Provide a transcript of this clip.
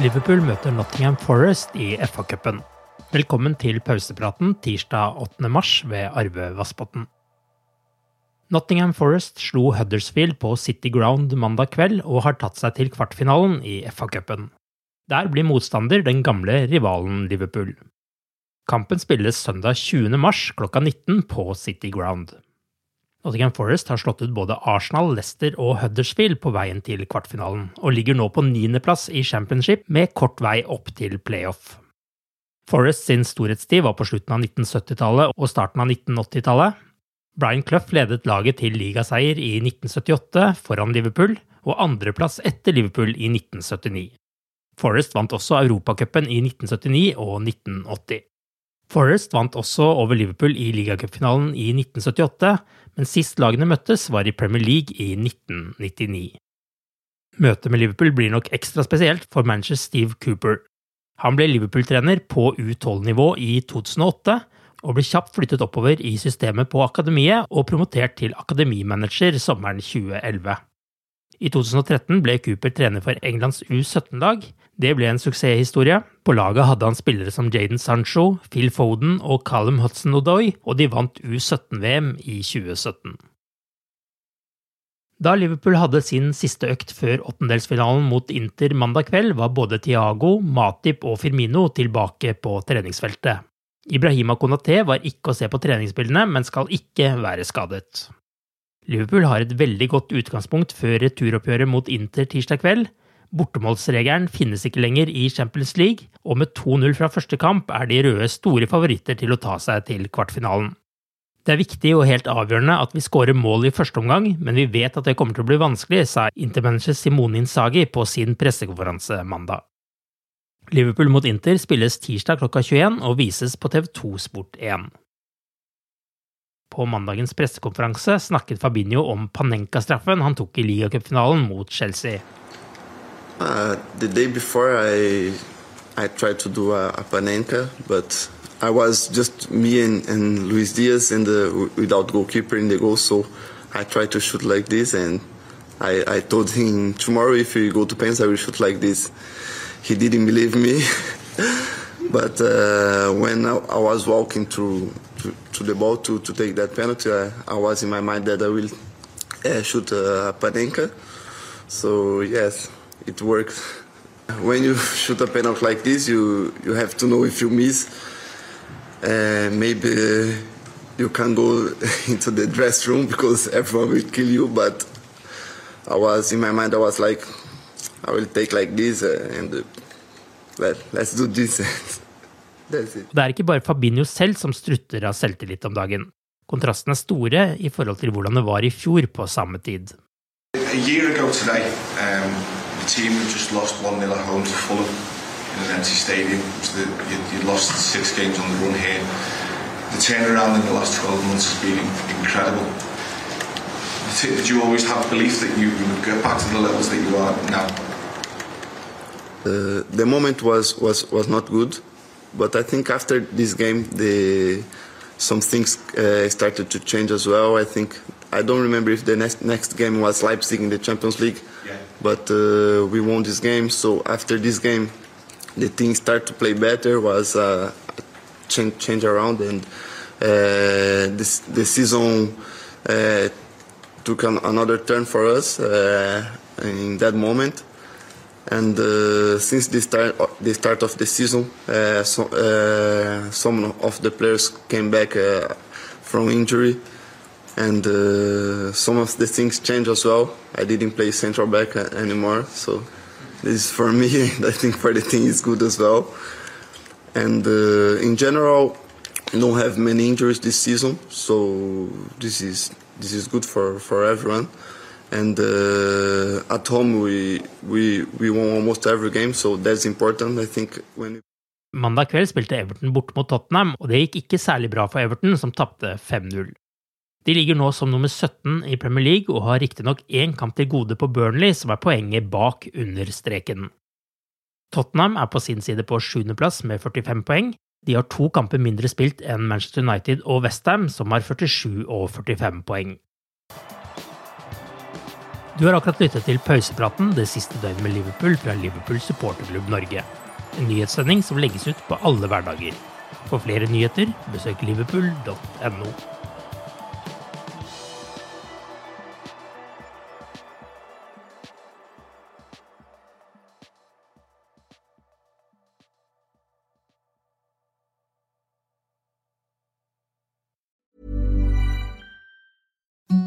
Liverpool møter Nottingham Forest i FA-cupen. Velkommen til pausepraten tirsdag 8. mars ved Arve Vassbotn. Nottingham Forest slo Huddersfield på City Ground mandag kveld og har tatt seg til kvartfinalen i FA-cupen. Der blir motstander den gamle rivalen Liverpool. Kampen spilles søndag 20. mars klokka 19 på City Ground. Nottingham Forest har slått ut både Arsenal, Leicester og Huddersfield på veien til kvartfinalen, og ligger nå på niendeplass i championship med kort vei opp til playoff. Forest sin storhetstid var på slutten av 1970-tallet og starten av 1980-tallet. Brian Clough ledet laget til ligaseier i 1978 foran Liverpool, og andreplass etter Liverpool i 1979. Forest vant også Europacupen i 1979 og 1980. Forest vant også over Liverpool i ligacupfinalen i 1978, men sist lagene møttes var i Premier League i 1999. Møtet med Liverpool blir nok ekstra spesielt for manager Steve Cooper. Han ble Liverpool-trener på U12-nivå i 2008, og ble kjapt flyttet oppover i systemet på akademiet og promotert til akademimanager sommeren 2011. I 2013 ble Cooper trener for Englands U17-lag. Det ble en suksesshistorie. På laget hadde han spillere som Jaden Sancho, Phil Foden og Callum Hudson-Odoi, og de vant U17-VM i 2017. Da Liverpool hadde sin siste økt før åttendelsfinalen mot Inter mandag kveld, var både Thiago, Matip og Firmino tilbake på treningsfeltet. Ibrahima Konaté var ikke å se på treningsbildene, men skal ikke være skadet. Liverpool har et veldig godt utgangspunkt før returoppgjøret mot Inter tirsdag kveld. Bortemålsregelen finnes ikke lenger i Champions League, og med 2-0 fra første kamp er de røde store favoritter til å ta seg til kvartfinalen. Det er viktig og helt avgjørende at vi skårer mål i første omgang, men vi vet at det kommer til å bli vanskelig, sa intermanager Simone Insagi på sin pressekonferanse mandag. Liverpool mot Inter spilles tirsdag klokka 21 og vises på TV2 Sport 1. På mandagens pressekonferanse snakket Fabinho om Panenka-straffen han tok i ligacupfinalen mot Chelsea. Uh, the day before I, I tried to do a, a Panenka, but I was just me and, and Luis Diaz in the, without goalkeeper in the goal, so I tried to shoot like this and I, I told him tomorrow if we go to pens I will shoot like this. He didn't believe me. but uh, when I, I, was walking to, to, to, the ball to, to take that penalty, I, I, was in my mind that I will uh, shoot a Panenka. So yes, it works. When you shoot a penalty like this, you you have to know if you miss. Uh, maybe you can go into the dress room because everyone will kill you. But I was in my mind, I was like, I will take like this uh, and uh, let, let's do this. Det er ikke bare Fabinho selv som strutter av selvtillit om dagen. Kontrastene er store i forhold til hvordan det var i fjor på samme tid. A year ago today, um, the team had just lost 1-0 at home to Fulham in an empty stadium. So the, you, you lost six games on the run here. The turnaround in the last 12 months has been incredible. did you always have belief that you would get back to the levels that you are now? Uh, the moment was, was, was not good, but I think after this game, the some things uh, started to change as well. I think I don't remember if the next next game was Leipzig in the Champions League. But uh, we won this game. So after this game, the team started to play better. Was uh, a change, change around and uh, this the season uh, took an, another turn for us uh, in that moment. And uh, since the start, the start of the season, uh, so, uh, some of the players came back uh, from injury, and uh, some of the things changed as well. I didn't play central back anymore, so this for me, and I think for the team is good as well. And in general, don't have many injuries this season, so this is this is good for, for everyone. And uh, at home we, we, we won almost every game, so that's important. I think when Mandag kveld spilte Everton bort mot Tottenham, og det gikk ikke særlig bra for Everton, som tapte 5-0. De ligger nå som nummer 17 i Premier League og har riktignok én kamp til gode på Burnley, som er poenget bak under streken. Tottenham er på sin side på sjuendeplass med 45 poeng, de har to kamper mindre spilt enn Manchester United og Westham, som har 47 og 45 poeng. Du har akkurat lyttet til pausepraten det siste døgnet med Liverpool fra Liverpool supporterklubb Norge. En nyhetssending som legges ut på alle hverdager. For flere nyheter, besøk liverpool.no.